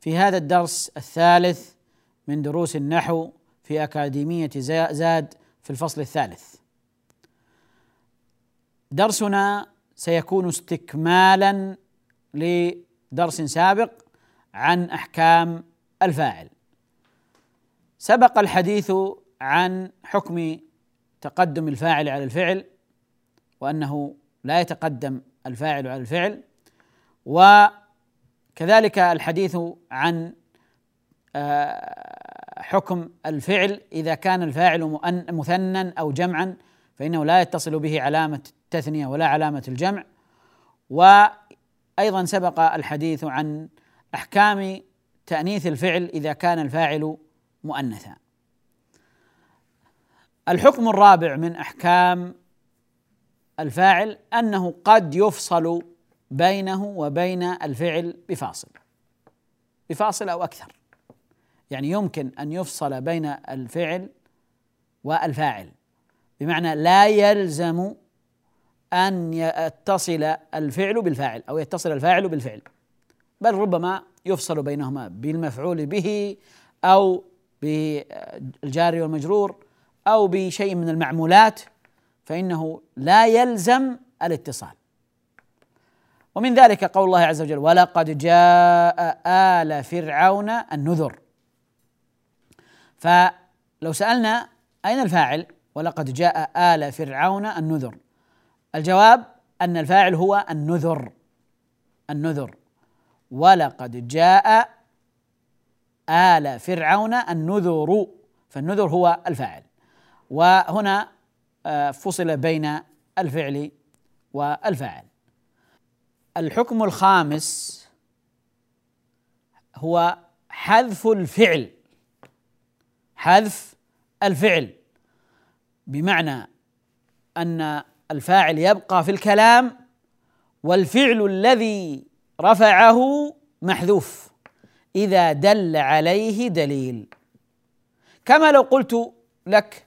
في هذا الدرس الثالث من دروس النحو في أكاديمية زاد في الفصل الثالث. درسنا سيكون استكمالا لدرس سابق عن أحكام الفاعل. سبق الحديث عن حكم تقدم الفاعل على الفعل وأنه لا يتقدم الفاعل على الفعل وكذلك الحديث عن حكم الفعل. إذا كان الفاعل مثنى أو جمعا فإنه لا يتصل به علامة التثنية ولا علامة الجمع. وأيضا سبق الحديث عن أحكام تأنيث الفعل إذا كان الفاعل مؤنثا. الحكم الرابع من أحكام الفاعل أنه قد يفصل بينه وبين الفعل بفاصل بفاصل أو أكثر. يعني يمكن أن يفصل بين الفعل والفاعل بمعنى لا يلزم أن يتصل الفعل بالفاعل أو يتصل الفاعل بالفعل بل ربما يفصل بينهما بالمفعول به أو بالجار والمجرور أو بشيء من المعمولات فإنه لا يلزم الاتصال. ومن ذلك قول الله عز وجل ولقد جاء آل فرعون النذر فلو سألنا أين الفاعل ولقد جاء آل فرعون النذر الجواب أن الفاعل هو النذر. النذر. ولقد جاء آل فرعون النذر فالنذر هو الفاعل. وهنا فصل بين الفعل والفاعل. الحكم الخامس هو حذف الفعل. حذف الفعل. بمعنى أن الفاعل يبقى في الكلام والفعل الذي رفعه محذوف. إذا دل عليه دليل. كما لو قلت لك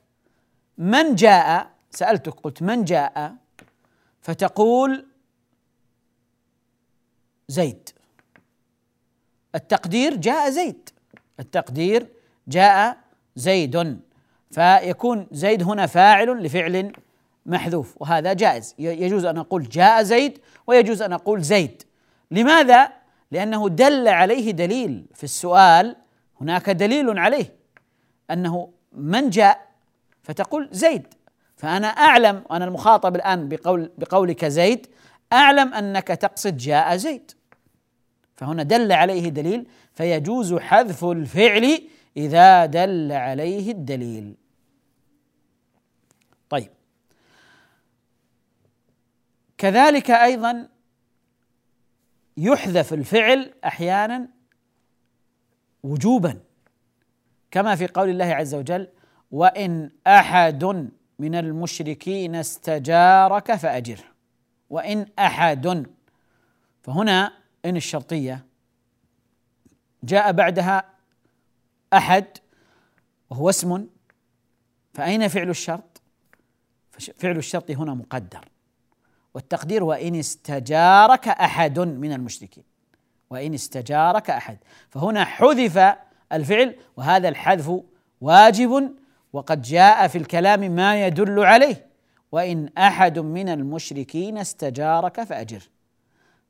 من جاء سألتك قلت من جاء فتقول زيد. التقدير جاء زيد. التقدير جاء زيد. فيكون زيد هنا فاعل لفعل محذوف وهذا جائز. يجوز أن أقول جاء زيد ويجوز أن أقول زيد. لماذا؟ لأنه دل عليه دليل في السؤال. هناك دليل عليه أنه من جاء؟ فتقول زيد. فأنا أعلم وأنا المخاطب الآن بقول بقولك زيد أعلم أنك تقصد جاء زيد. فهنا دل عليه دليل فيجوز حذف الفعل إذا دل عليه الدليل. طيب. كذلك أيضا يحذف الفعل أحيانا وجوبا كما في قول الله عز وجل وإن أحد من المشركين استجارك فاجره وإن أحد فهنا إن الشرطية جاء بعدها أحد وهو اسم فأين فعل الشرط؟ فعل الشرط هنا مقدر. والتقدير وإن استجارك أحد من المشركين. وإن استجارك أحد. فهنا حذف الفعل وهذا الحذف واجب وقد جاء في الكلام ما يدل عليه. وإن أحد من المشركين استجارك فأجر.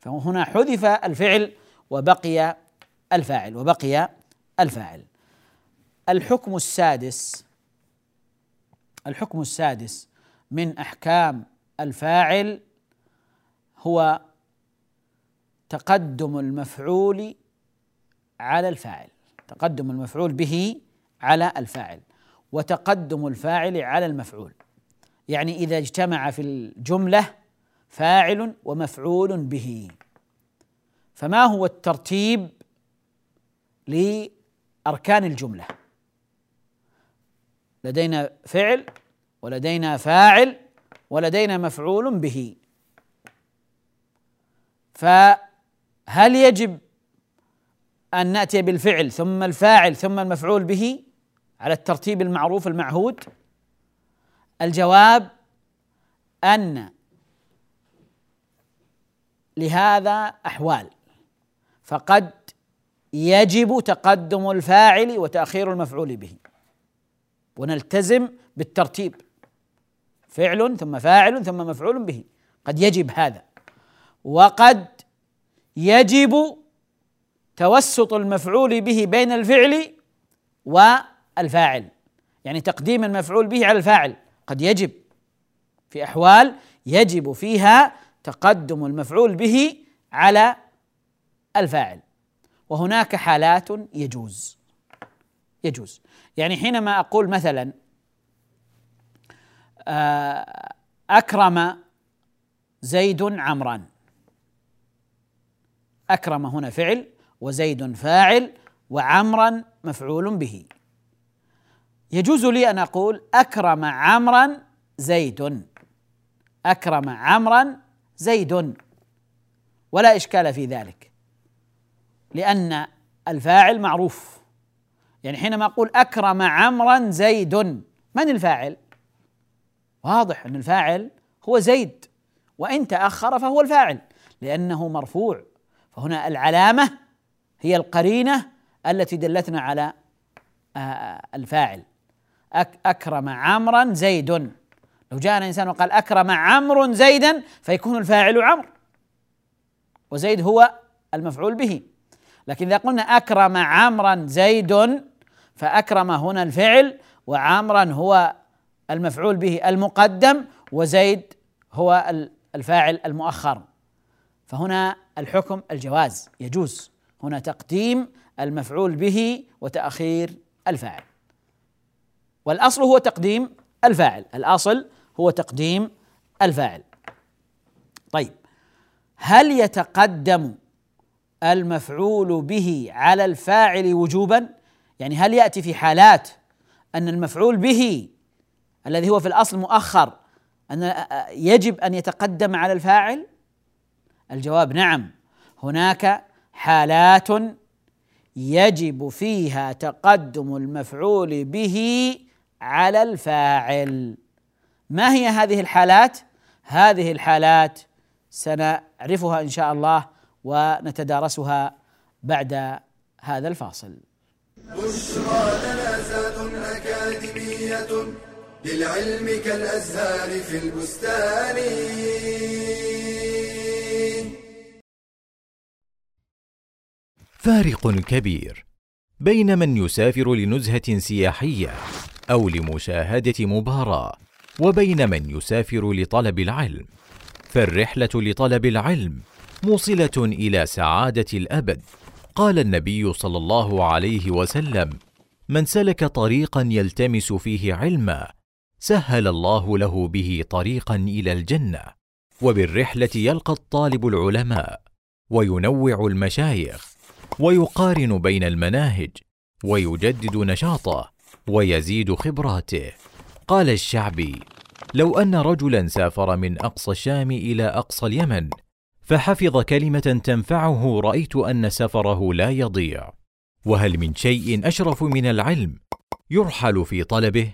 فهنا حذف الفعل وبقي الفاعل وبقي الفاعل. الحكم السادس الحكم السادس من أحكام الفاعل هو تقدم المفعول على الفاعل تقدم المفعول به على الفاعل وتقدم الفاعل على المفعول. يعني إذا اجتمع في الجملة فاعل ومفعول به. فما هو الترتيب لأركان الجملة؟ لدينا فعل ولدينا فاعل ولدينا مفعول به. فهل يجب أن نأتي بالفعل ثم الفاعل ثم المفعول به على الترتيب المعروف المعهود؟ الجواب أن لهذا أحوال. فقد يجب تقدم الفاعل وتأخير المفعول به. ونلتزم بالترتيب. فعل ثم فاعل ثم مفعول به. قد يجب هذا. وقد يجب توسط المفعول به بين الفعل والفاعل. يعني تقديم المفعول به على الفاعل. قد يجب. في أحوال يجب فيها تقدم المفعول به على الفاعل. وهناك حالات يجوز. يجوز. يعني حينما أقول مثلا آه، أكرم زيد عمرا. أكرم هنا فعل وزيد فاعل وعمرا مفعول به. يجوز لي أن أقول أكرم عمرا زيد. أكرم عمرا زيد. ولا إشكال في ذلك لأن الفاعل معروف. يعني حينما أقول أكرم عمرا زيد من الفاعل؟ واضح أن الفاعل هو زيد وإن تأخر فهو الفاعل لأنه مرفوع. فهنا العلامة هي القرينة التي دلتنا على آه، الفاعل. أكرم عمرا زيد. لو جاءنا انسان وقال أكرم عمرو زيدا فيكون الفاعل عمرو وزيد هو المفعول به. لكن إذا قلنا أكرم عمرا زيد فأكرم هنا الفعل وعمرا هو المفعول به المقدم وزيد هو الفاعل المؤخر. فهنا الحكم الجواز يجوز. هنا تقديم المفعول به وتأخير الفاعل. والأصل هو تقديم الفاعل. الأصل هو تقديم الفاعل. طيب هل يتقدم المفعول به على الفاعل وجوبا؟ يعني هل يأتي في حالات أن المفعول به الذي هو في الأصل مؤخر أن يجب أن يتقدم على الفاعل؟ الجواب نعم. هناك حالات يجب فيها تقدم المفعول به على الفاعل. ما هي هذه الحالات؟ هذه الحالات سنعرفها إن شاء الله ونتدارسها بعد هذا الفاصل. بشرى لنا أكاديمية للعلم كالأزهار في البستان. فارق كبير بين من يسافر لنزهة سياحية أو لمشاهدة مباراة. وبين من يسافر لطلب العلم. فالرحلة لطلب العلم موصلة إلى سعادة الأبد. قال النبي صلى الله عليه وسلم من سلك طريقا يلتمس فيه علما سهل الله له به طريقا إلى الجنة. وبالرحلة يلقى الطالب العلماء وينوع المشايخ ويقارن بين المناهج ويجدد نشاطه ويزيد خبراته. قال الشعبي لو أن رجلا سافر من أقصى الشام إلى أقصى اليمن فحفظ كلمة تنفعه رأيت أن سفره لا يضيع وهل من شيء أشرف من العلم يرحل في طلبه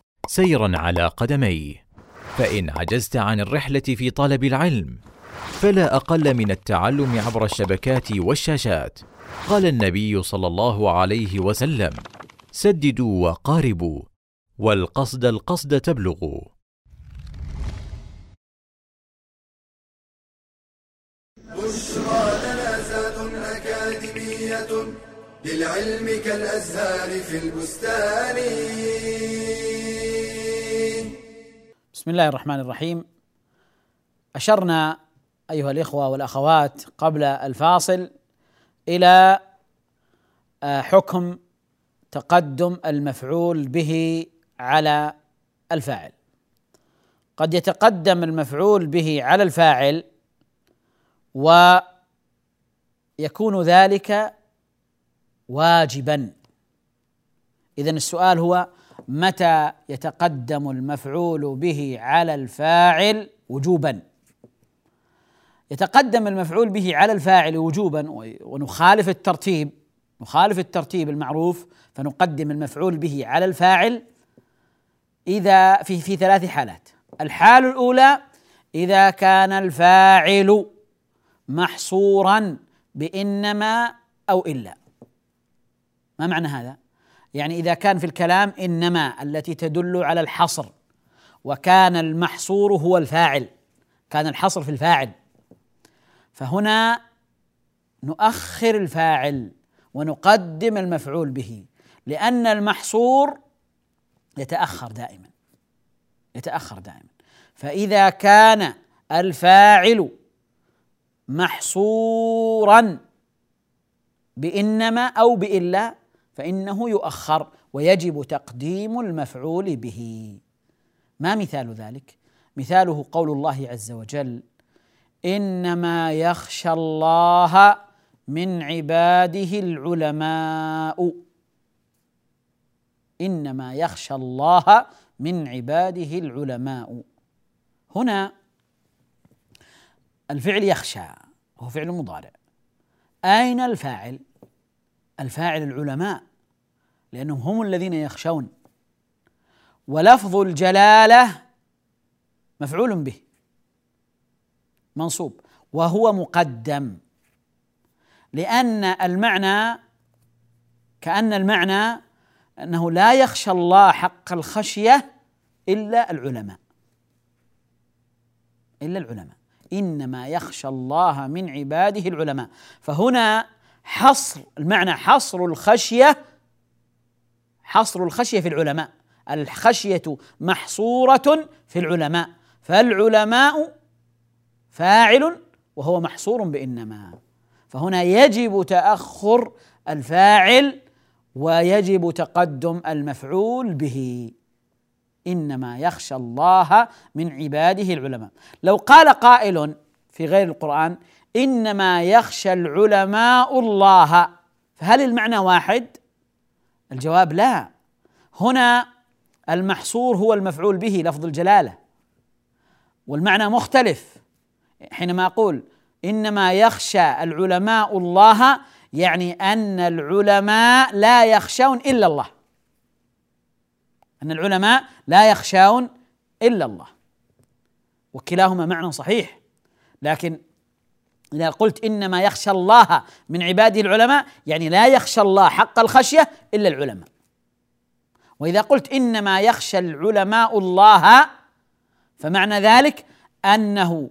سيرا على قدميه. فإن عجزت عن الرحلة في طلب العلم فلا أقل من التعلم عبر الشبكات والشاشات قال النبي صلى الله عليه وسلم. سددوا وقاربوا والقصد القصد تبلغوا. بشرى لنا أكاديمية للعلم كالأزهار في البستان. بسم الله الرحمن الرحيم. أشرنا أيها الإخوة والأخوات قبل الفاصل إلى آه، حكم تقدم المفعول به على الفاعل. قد يتقدم المفعول به على الفاعل ويكون ذلك واجبا. اذا السؤال هو متى يتقدم المفعول به على الفاعل وجوبا؟ يتقدم المفعول به على الفاعل وجوبا ونخالف الترتيب نخالف الترتيب المعروف فنقدم المفعول به على الفاعل إذا في في ثلاث حالات. الحال الأولى إذا كان الفاعل محصورا بإنما أو إلا. ما معنى هذا؟ يعني إذا كان في الكلام إنما التي تدل على الحصر وكان المحصور هو الفاعل كان الحصر في الفاعل. فهنا نؤخر الفاعل ونقدم المفعول به لأن المحصور يتأخر دائما يتأخر دائما. فإذا كان الفاعل محصورا بإنما أو بإلا فإنه يؤخر ويجب تقديم المفعول به. ما مثال ذلك؟ مثاله قول الله عز وجل إنما يخشى الله من عباده العلماء. إنما يخشى الله من عباده العلماء. هنا الفعل يخشى وهو فعل مضارع. أين الفاعل؟ الفاعل العلماء لأنهم هم الذين يخشون. ولفظ الجلالة مفعول به منصوب. وهو مقدم. لأن المعنى كأن المعنى أنه لا يخشى الله حق الخشية إلا العلماء. إلا العلماء. إنما يخشى الله من عباده العلماء. فهنا حصر المعنى حصر الخشية حصر الخشية في العلماء. الخشية محصورة في العلماء. فالعلماء فاعل وهو محصور بإنما. فهنا يجب تأخر الفاعل ويجب تقدم المفعول به. إنما يخشى الله من عباده العلماء. لو قال قائل في غير القرآن إنما يخشى العلماء الله. فهل المعنى واحد؟ الجواب لا. هنا المحصور هو المفعول به لفظ الجلالة. والمعنى مختلف. حينما أقول إنما يخشى العلماء الله يعني أن العلماء لا يخشون إلا الله. أن العلماء لا يخشون إلا الله. وكلاهما معنى صحيح. لكن إذا قلت إنما يخشى الله من عباده العلماء يعني لا يخشى الله حق الخشية إلا العلماء. وإذا قلت إنما يخشى العلماء الله فمعنى ذلك أنه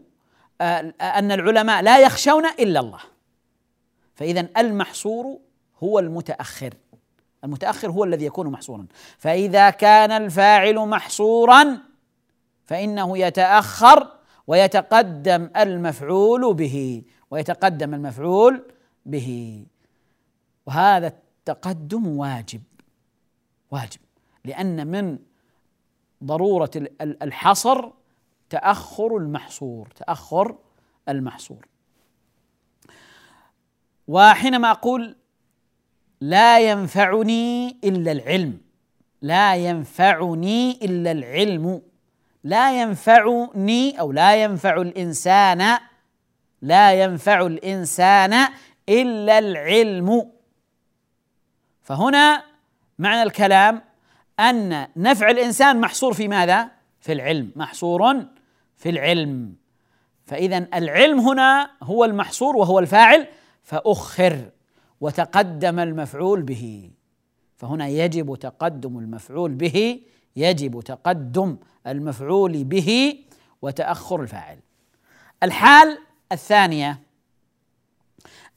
آه، أن العلماء لا يخشون إلا الله. فاذا المحصور هو المتأخر. المتأخر هو الذي يكون محصورا. فإذا كان الفاعل محصورا فإنه يتأخر ويتقدم المفعول به ويتقدم المفعول به. وهذا التقدم واجب واجب لأن من ضرورة الحصر تأخر المحصور تأخر المحصور. وحينما أقول لا ينفعني إلا العلم لا ينفعني إلا العلم لا ينفعني أو لا ينفع الإنسان لا ينفع الإنسان إلا العلم. فهنا معنى الكلام أن نفع الإنسان محصور في ماذا؟ في العلم محصور في العلم. فإذا العلم هنا هو المحصور وهو الفاعل فأخر وتقدم المفعول به. فهنا يجب تقدم المفعول به يجب تقدم المفعول به وتأخر الفاعل. الحال الثانية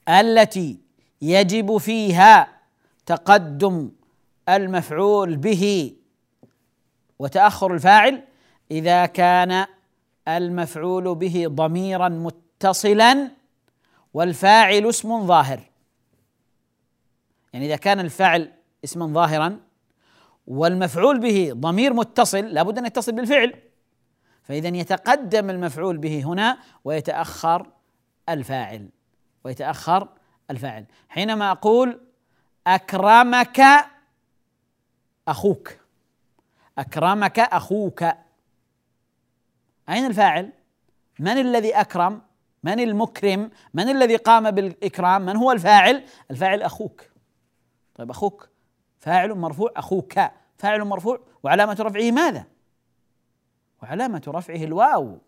التي يجب فيها تقدم المفعول به وتأخر الفاعل إذا كان المفعول به ضميرا متصلا والفاعل اسم ظاهر. يعني إذا كان الفاعل اسما ظاهرا والمفعول به ضمير متصل لابد أن يتصل بالفعل. فإذا يتقدم المفعول به هنا ويتأخر الفاعل ويتأخر الفاعل. حينما أقول أكرمك أخوك أكرمك أخوك. أين الفاعل؟ من الذي أكرم؟ من المكرم؟ من الذي قام بالإكرام؟ من هو الفاعل؟ الفاعل أخوك. طيب أخوك. فاعل مرفوع أخوك فاعل مرفوع وعلامة رفعه ماذا؟ وعلامة رفعه الواو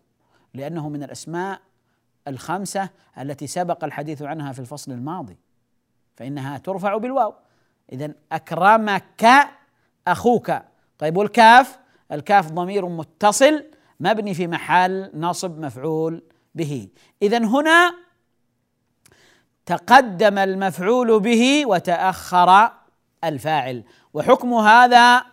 لأنه من الأسماء الخمسة التي سبق الحديث عنها في الفصل الماضي فإنها ترفع بالواو. اذا أكرمك أخوك. طيب والكاف؟ الكاف ضمير متصل مبني في محل نصب مفعول به. اذا هنا تقدم المفعول به وتأخر الفاعل. وحكم هذا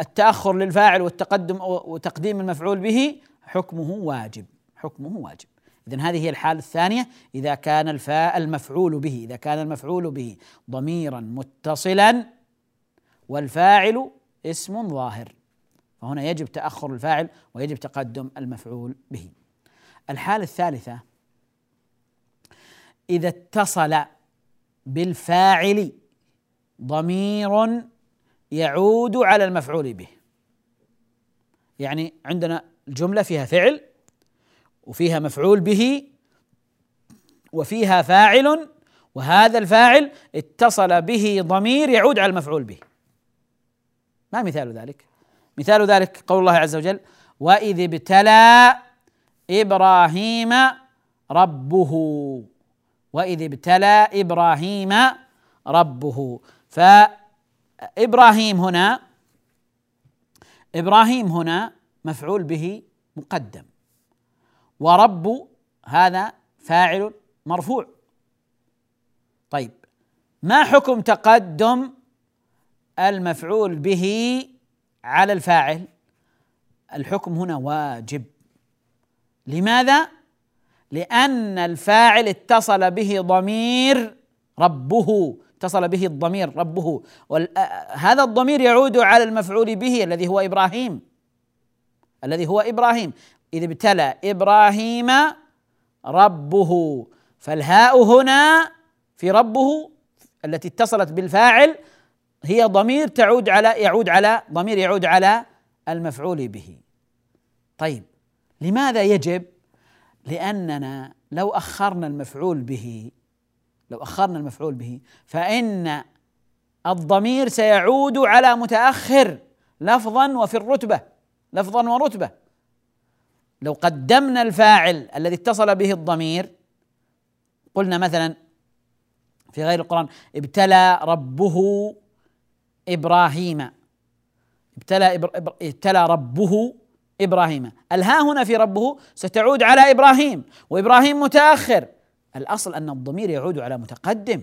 التأخر للفاعل والتقدم وتقديم المفعول به حكمه واجب. حكمه واجب. إذا هذه هي الحالة الثانية. إذا كان الفاء المفعول به إذا كان المفعول به ضميرا متصلا والفاعل اسم ظاهر. فهنا يجب تأخر الفاعل ويجب تقدم المفعول به. الحالة الثالثة إذا اتصل بالفاعل ضمير يعود على المفعول به. يعني عندنا الجملة فيها فعل وفيها مفعول به وفيها فاعل وهذا الفاعل اتصل به ضمير يعود على المفعول به. ما مثال ذلك؟ مثال ذلك قول الله عز وجل واذ ابتلى إبراهيم ربه واذ ابتلى إبراهيم ربه فإبراهيم هنا إبراهيم هنا مفعول به مقدم. ورب هذا فاعل مرفوع. طيب ما حكم تقدم المفعول به على الفاعل؟ الحكم هنا واجب. لماذا؟ لأن الفاعل اتصل به ضمير ربه. اتصل به الضمير ربه. هذا الضمير يعود على المفعول به الذي هو إبراهيم. الذي هو إبراهيم. إذ ابتلى إبراهيم ربه. فالهاء هنا في ربه التي اتصلت بالفاعل هي ضمير تعود على يعود على ضمير يعود على المفعول به. طيب لماذا يجب؟ لأننا لو أخرنا المفعول به لو أخرنا المفعول به فإن الضمير سيعود على متأخر لفظا وفي الرتبة لفظا ورتبة. لو قدمنا الفاعل الذي اتصل به الضمير قلنا مثلا في غير القرآن ابتلى ربه إبراهيم. ابتلى. ابتلى ربه إبراهيم. الهاء هنا في ربه ستعود على إبراهيم وإبراهيم متأخر. الأصل أن الضمير يعود على متقدم.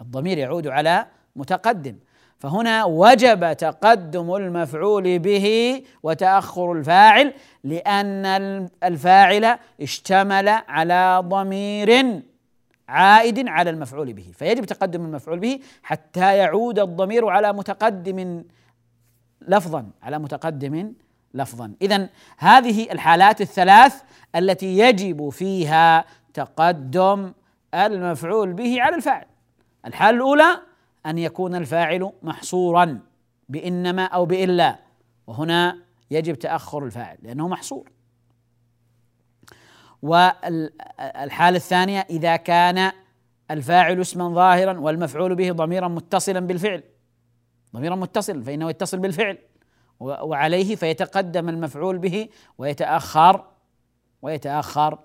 الضمير يعود على متقدم. فهنا وجب تقدم المفعول به وتأخر الفاعل لأن الفاعل اشتمل على ضمير عائد على المفعول به. فيجب تقدم المفعول به حتى يعود الضمير على متقدم لفظا على متقدم لفظا. اذا هذه الحالات الثلاث التي يجب فيها تقدم المفعول به على الفاعل. الحاله الأولى أن يكون الفاعل محصورا بإنما أو بإلا وهنا يجب تأخر الفاعل لأنه محصور. والحالة الثانية إذا كان الفاعل اسما ظاهرا والمفعول به ضميرا متصلا بالفعل ضميرا متصلا فإنه يتصل بالفعل وعليه فيتقدم المفعول به ويتأخر ويتأخر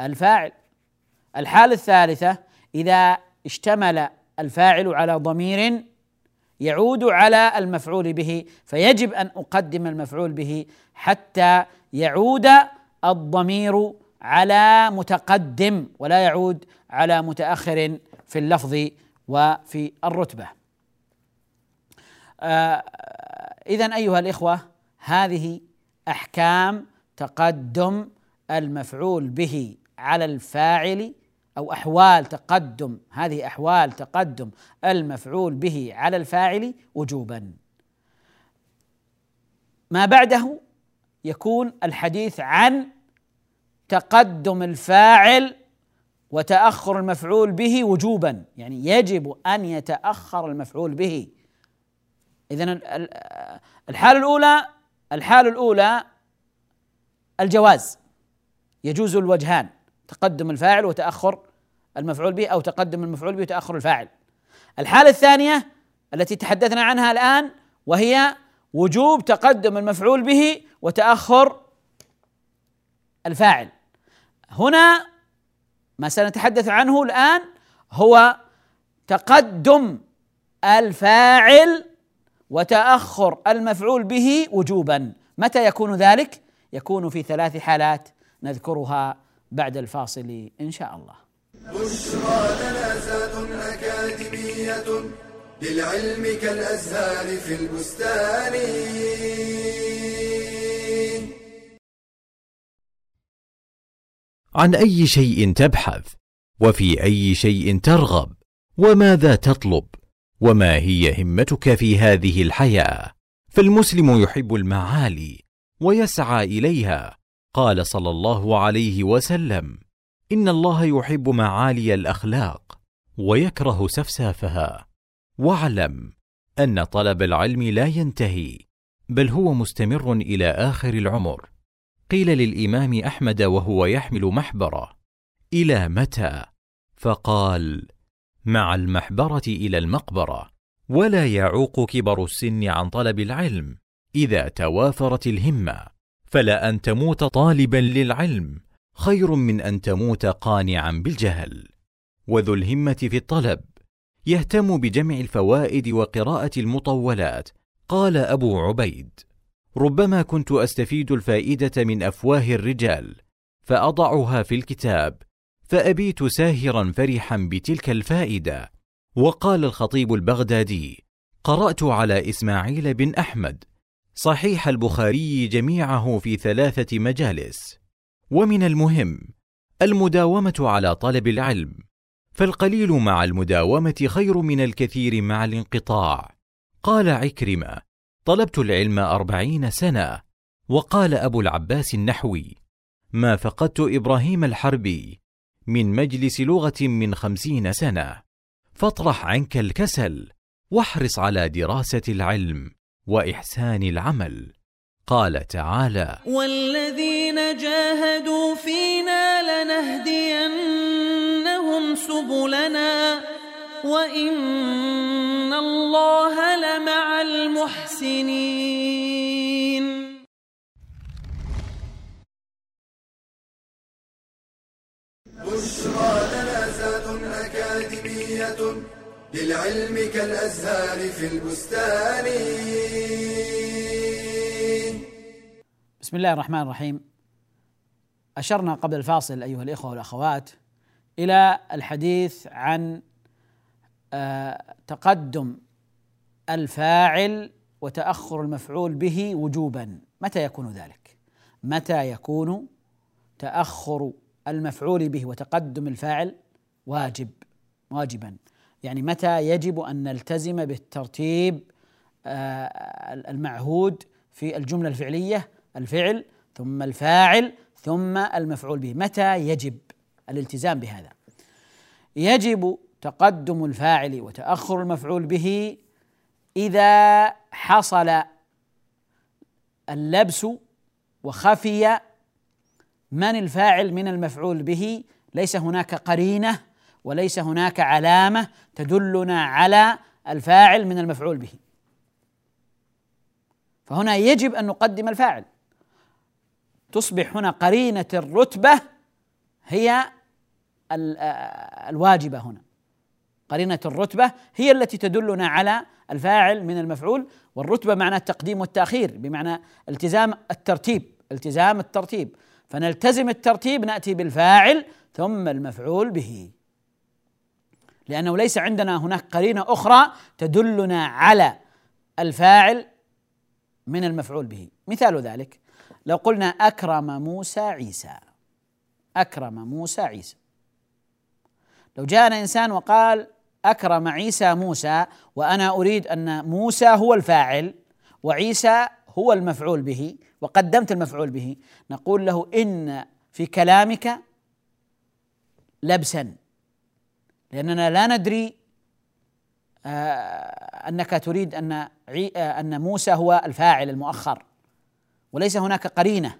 الفاعل. الحالة الثالثة إذا اشتمل الفاعل على ضمير يعود على المفعول به فيجب أن أقدم المفعول به حتى يعود الضمير على متقدم ولا يعود على متأخر في اللفظ وفي الرتبة. آه اذا أيها الإخوة هذه أحكام تقدم المفعول به على الفاعل أو أحوال تقدم هذه أحوال تقدم المفعول به على الفاعل وجوبا. ما بعده يكون الحديث عن تقدم الفاعل وتأخر المفعول به وجوبا. يعني يجب أن يتأخر المفعول به. اذا الحاله الأولى الحاله الأولى الجواز يجوز الوجهان. تقدم الفاعل وتأخر المفعول به أو تقدم المفعول به وتأخر الفاعل. الحالة الثانية التي تحدثنا عنها الآن وهي وجوب تقدم المفعول به وتأخر الفاعل. هنا ما سنتحدث عنه الآن هو تقدم الفاعل وتأخر المفعول به وجوبا. متى يكون ذلك؟ يكون في ثلاث حالات نذكرها بعد الفاصل إن شاء الله. بشرى لنا أكاديمية للعلم كالأزهار في البستان. عن أي شيء تبحث وفي أي شيء ترغب وماذا تطلب وما هي همتك في هذه الحياة فالمسلم يحب المعالي ويسعى إليها قال صلى الله عليه وسلم إن الله يحب معالي الأخلاق ويكره سفسافها. واعلم أن طلب العلم لا ينتهي بل هو مستمر إلى آخر العمر. قيل للإمام أحمد وهو يحمل محبره إلى متى؟ فقال مع المحبرة إلى المقبرة ولا يعوق كبر السن عن طلب العلم إذا توافرت الهمة. فلا أن تموت طالبا للعلم. خير من أن تموت قانعا بالجهل. وذو الهمة في الطلب. يهتم بجمع الفوائد وقراءة المطولات. قال أبو عبيد. ربما كنت أستفيد الفائدة من أفواه الرجال. فأضعها في الكتاب. فأبيت ساهرا فرحا بتلك الفائدة. وقال الخطيب البغدادي. قرأت على إسماعيل بن أحمد. صحيح البخاري جميعه في ثلاثة مجالس. ومن المهم المداومة على طلب العلم فالقليل مع المداومة خير من الكثير مع الانقطاع. قال عكرمة طلبت العلم أربعين سنة وقال أبو العباس النحوي ما فقدت إبراهيم الحربي من مجلس لغة من خمسين سنة. فاطرح عنك الكسل واحرص على دراسة العلم وإحسان العمل. قال تعالى والذين جاهدوا فينا لنهدينهم سبلنا وإن الله لمع المحسنين. بشرى لنا أكاديمية للعلم كالأزهار في البستان. بسم الله الرحمن الرحيم. أشرنا قبل الفاصل أيها الإخوة والأخوات إلى الحديث عن آه، تقدم الفاعل وتأخر المفعول به وجوبا. متى يكون ذلك؟ متى يكون تأخر المفعول به وتقدم الفاعل واجب؟ واجبا. يعني متى يجب أن نلتزم بالترتيب آه، المعهود في الجملة الفعلية الفعل ثم الفاعل ثم المفعول به. متى يجب الالتزام بهذا؟ يجب تقدم الفاعل وتأخر المفعول به إذا حصل اللبس وخفي من الفاعل من المفعول به. ليس هناك قرينة وليس هناك علامة تدلنا على الفاعل من المفعول به. فهنا يجب أن نقدم الفاعل. تصبح هنا قرينة الرتبة هي الواجبة هنا. قرينة الرتبة هي التي تدلنا على الفاعل من المفعول والرتبة معنى التقديم والتأخير بمعنى التزام الترتيب التزام الترتيب. فنلتزم الترتيب نأتي بالفاعل ثم المفعول به. لأنه ليس عندنا هناك قرينة أخرى تدلنا على الفاعل من المفعول به. مثال ذلك لو قلنا أكرم موسى عيسى. أكرم موسى عيسى. لو جاءنا إنسان وقال أكرم عيسى موسى وأنا أريد أن موسى هو الفاعل وعيسى هو المفعول به وقدمت المفعول به نقول له إن في كلامك لبسا. لاننا لا ندري آه، أنك تريد أن آه، أن موسى هو الفاعل المؤخر وليس هناك قرينة.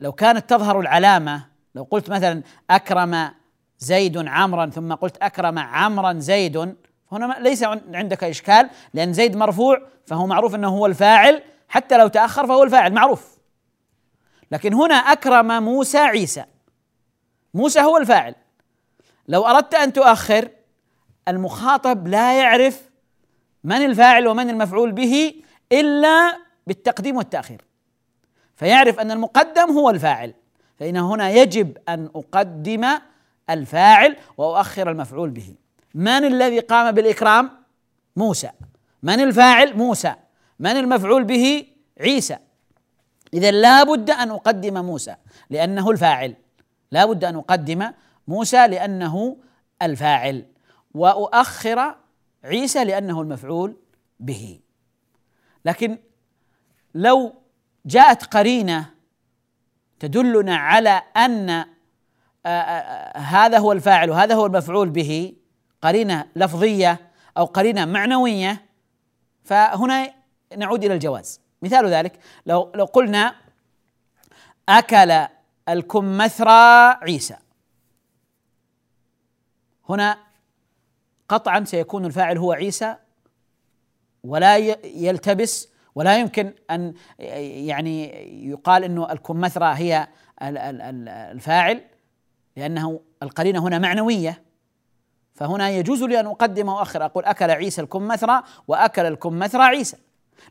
لو كانت تظهر العلامة لو قلت مثلا أكرم زيد عمرا ثم قلت أكرم عمرا زيد هنا ليس عندك إشكال لأن زيد مرفوع فهو معروف إنه هو الفاعل حتى لو تأخر فهو الفاعل معروف. لكن هنا أكرم موسى عيسى موسى هو الفاعل. لو أردت أن تؤخر المخاطب لا يعرف من الفاعل ومن المفعول به إلا بالتقديم والتأخير. فيعرف أن المقدم هو الفاعل فإن هنا يجب أن أقدم الفاعل وأؤخر المفعول به. من الذي قام بالإكرام؟ موسى. من الفاعل؟ موسى. من المفعول به؟ عيسى. اذا لا بد أن أقدم موسى لأنه الفاعل. لا بد أن أقدم موسى لأنه الفاعل وأؤخر عيسى لأنه المفعول به. لكن لو جاءت قرينة تدلنا على أن آآ آآ هذا هو الفاعل وهذا هو المفعول به قرينة لفظية أو قرينة معنوية فهنا نعود إلى الجواز. مثال ذلك لو لو قلنا أكل الكمثرى عيسى. هنا قطعا سيكون الفاعل هو عيسى ولا يلتبس ولا يمكن أن يعني يقال إنه الكمثرى هي الفاعل لأنه القرينة هنا معنوية. فهنا يجوز لي أن أقدم وأخر أقول أكل عيسى الكمثرى وأكل الكمثرى عيسى.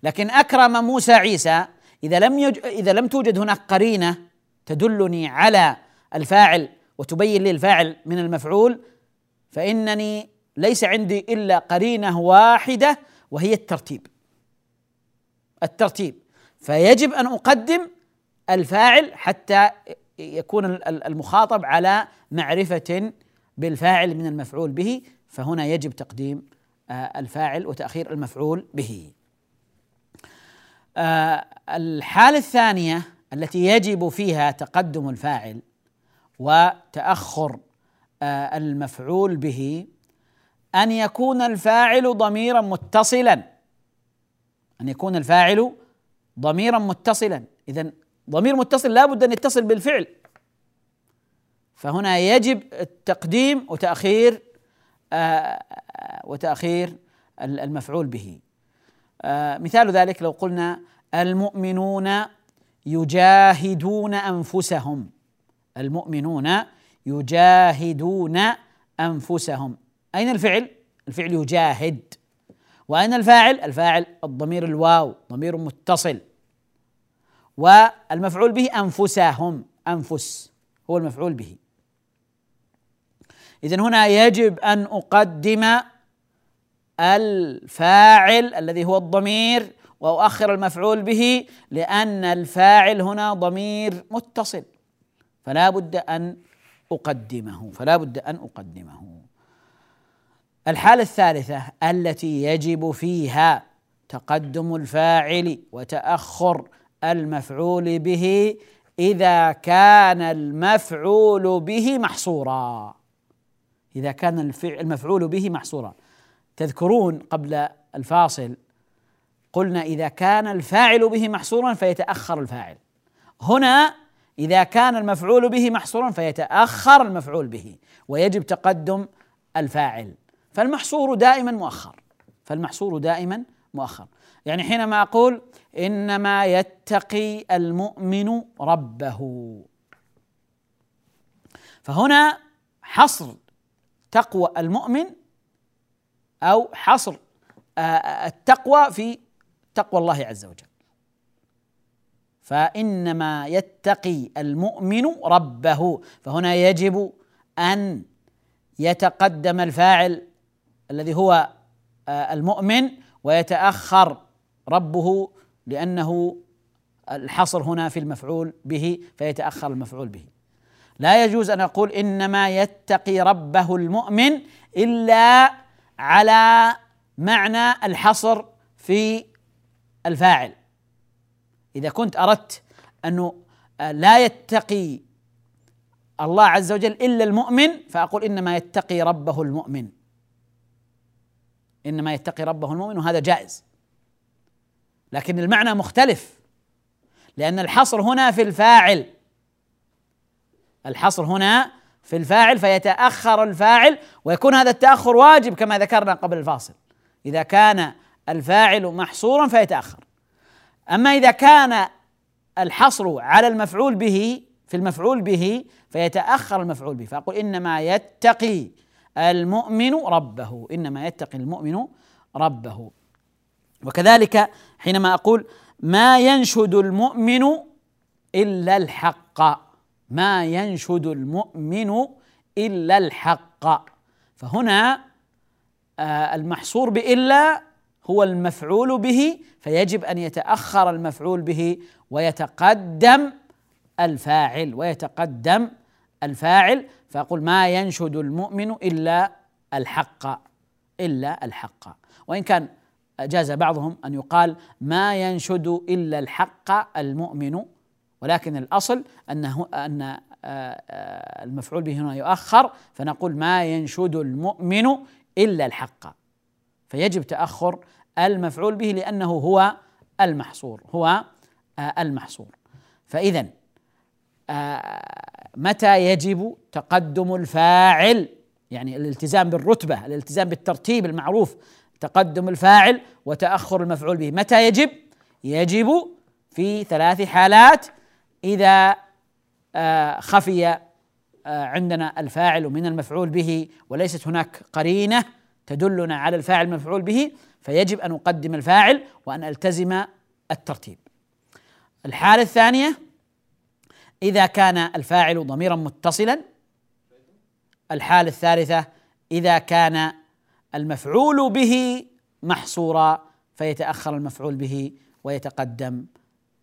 لكن أكرم موسى عيسى إذا لم يج... إذا لم توجد هناك قرينة تدلني على الفاعل وتبين لي الفاعل من المفعول فإنني ليس عندي إلا قرينة واحدة وهي الترتيب. الترتيب. فيجب أن أقدم الفاعل حتى يكون المخاطب على معرفة بالفاعل من المفعول به فهنا يجب تقديم آه، الفاعل وتأخير المفعول به. آه، الحالة الثانية التي يجب فيها تقدم الفاعل وتأخر المفعول به أن يكون الفاعل ضميرا متصلا. أن يكون الفاعل ضميرا متصلا. اذا ضمير متصل لابد أن يتصل بالفعل. فهنا يجب التقديم وتأخير آه، وتأخير المفعول به. آه، مثال ذلك لو قلنا المؤمنون يجاهدون أنفسهم. المؤمنون يجاهدون أنفسهم. أين الفعل؟ الفعل يجاهد. وأين الفاعل؟ الفاعل الضمير الواو ضمير متصل. والمفعول به أنفسهم أنفس هو المفعول به. اذا هنا يجب أن أقدم الفاعل الذي هو الضمير وأؤخر المفعول به لأن الفاعل هنا ضمير متصل. فلا بد أن أقدمه فلا بد أن أقدمه. الحالة الثالثة التي يجب فيها تقدم الفاعل وتأخر المفعول به إذا كان المفعول به محصورا. إذا كان المفعول به محصورا. تذكرون قبل الفاصل قلنا إذا كان الفاعل به محصورا فيتأخر الفاعل. هنا إذا كان المفعول به محصورا فيتأخر المفعول به ويجب تقدم الفاعل. فالمحصور دائما مؤخر. فالمحصور دائما مؤخر. يعني حينما أقول إنما يتقي المؤمن ربه. فهنا حصر تقوى المؤمن أو حصر آه، التقوى في تقوى الله عز وجل. فإنما يتقي المؤمن ربه. فهنا يجب أن يتقدم الفاعل الذي هو آه، المؤمن ويتأخر ربه لأنه الحصر هنا في المفعول به فيتأخر المفعول به. لا يجوز أن أقول إنما يتقي ربه المؤمن إلا على معنى الحصر في الفاعل. إذا كنت أردت أنه لا يتقي الله عز وجل إلا المؤمن فأقول إنما يتقي ربه المؤمن. إنما يتقي ربه المؤمن وهذا جائز. لكن المعنى مختلف. لأن الحصر هنا في الفاعل. الحصر هنا في الفاعل فيتأخر الفاعل ويكون هذا التأخر واجب كما ذكرنا قبل الفاصل. إذا كان الفاعل محصورا فيتأخر. أما إذا كان الحصر على المفعول به في المفعول به فيتأخر المفعول به. فأقول إنما يتقي المؤمن ربه إنما يتقي المؤمن ربه. وكذلك حينما أقول ما ينشد المؤمن إلا الحق ما ينشد المؤمن إلا الحق. فهنا آه، المحصور بإلا هو المفعول به فيجب أن يتأخر المفعول به ويتقدم الفاعل ويتقدم الفاعل فأقول ما ينشد المؤمن إلا الحق إلا الحق. وإن كان جاز بعضهم أن يقال ما ينشد إلا الحق المؤمن ولكن الأصل أنه أن آه، آه، المفعول به هنا يؤخر فنقول ما ينشد المؤمن إلا الحق. فيجب تأخر المفعول به لأنه هو المحصور هو آه، المحصور. فإذا متى يجب تقدم الفاعل؟ يعني الالتزام بالرتبة الالتزام بالترتيب المعروف تقدم الفاعل وتأخر المفعول به. متى يجب؟ يجب في ثلاث حالات. إذا آه، خفي آه، عندنا الفاعل من المفعول به وليست هناك قرينة تدلنا على الفاعل المفعول به فيجب أن أقدم الفاعل وأن ألتزم الترتيب. الحالة الثانية إذا كان الفاعل ضميرا متصلا الحالة الثالثة إذا كان المفعول به محصورا فيتأخر المفعول به ويتقدم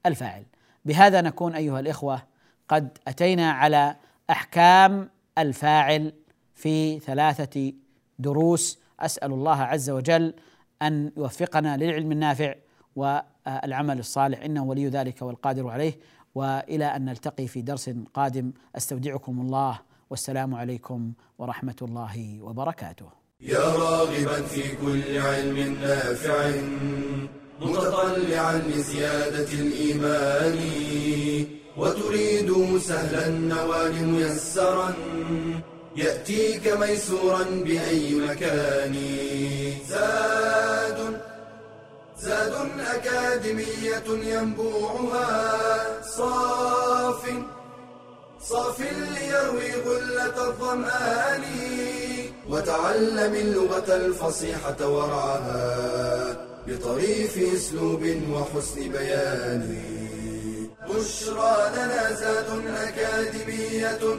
الفاعل. بهذا نكون أيها الإخوة قد أتينا على أحكام الفاعل في ثلاثة دروس أسأل الله عز وجل أن يوفقنا للعلم النافع والعمل الصالح. إنه ولي ذلك والقادر عليه. وإلى أن نلتقي في درس قادم. أستودعكم الله. والسلام عليكم ورحمة الله وبركاته. يا راغبا في كل علم نافع متطلعا لزيادة الإيمان وتريد سهلا النوال ميسرا. يأتيك ميسورا بأي مكان. زاد زاد أكاديمية ينبوعها. صاف صاف ليروي غلة الظمآن. وتعلم اللغة الفصيحة ورعاها بطريف أسلوب وحسن بيان. بشرى لنا زاد أكاديمية